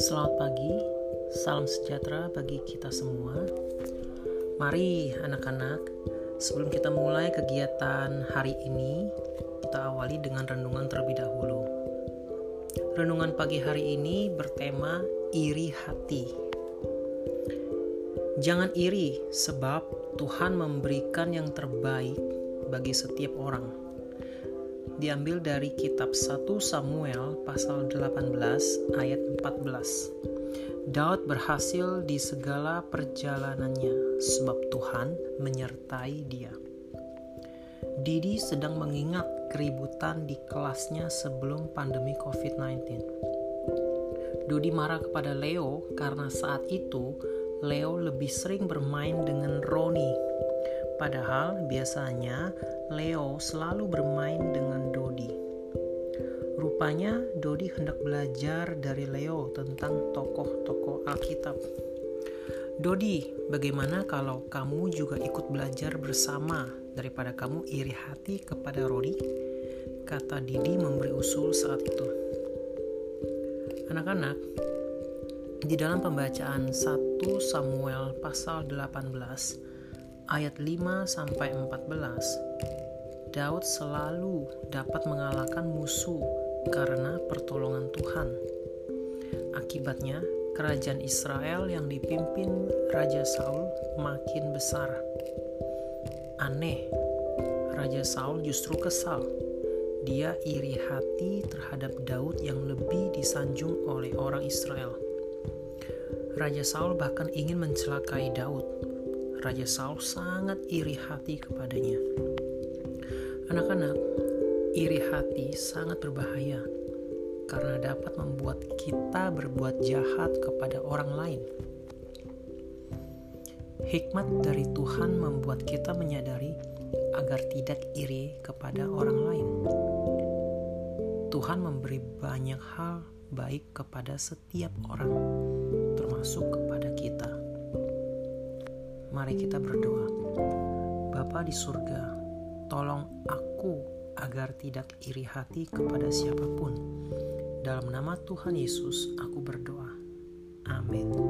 Selamat pagi, salam sejahtera bagi kita semua. Mari anak-anak, sebelum kita mulai kegiatan hari ini, kita awali dengan renungan terlebih dahulu. Renungan pagi hari ini bertema iri hati. Jangan iri sebab Tuhan memberikan yang terbaik bagi setiap orang. Diambil dari kitab 1 Samuel pasal 18 ayat 14. Daud berhasil di segala perjalanannya sebab Tuhan menyertai dia. Didi sedang mengingat keributan di kelasnya sebelum pandemi COVID-19. Dodi marah kepada Leo karena saat itu Leo lebih sering bermain dengan Roni. Padahal biasanya Leo selalu bermain dengan Dodi. Rupanya Dodi hendak belajar dari Leo tentang tokoh-tokoh Alkitab. Dodi, bagaimana kalau kamu juga ikut belajar bersama daripada kamu iri hati kepada Rodi? Kata Didi memberi usul saat itu. Anak-anak, di dalam pembacaan 1 Samuel pasal 18 ayat 5 sampai 14, Daud selalu dapat mengalahkan musuh karena pertolongan Tuhan. Akibatnya, kerajaan Israel yang dipimpin Raja Saul makin besar. Aneh, Raja Saul justru kesal. Dia iri hati terhadap Daud yang lebih disanjung oleh orang Israel. Raja Saul bahkan ingin mencelakai Daud. Raja Saul sangat iri hati kepadanya. Anak-anak, iri hati sangat berbahaya karena dapat membuat kita berbuat jahat kepada orang lain. Hikmat dari Tuhan membuat kita menyadari agar tidak iri kepada orang lain. Tuhan memberi banyak hal baik kepada setiap orang, termasuk. Mari kita berdoa. Bapa di surga, tolong aku agar tidak iri hati kepada siapa pun. Dalam nama Tuhan Yesus, aku berdoa. Amin.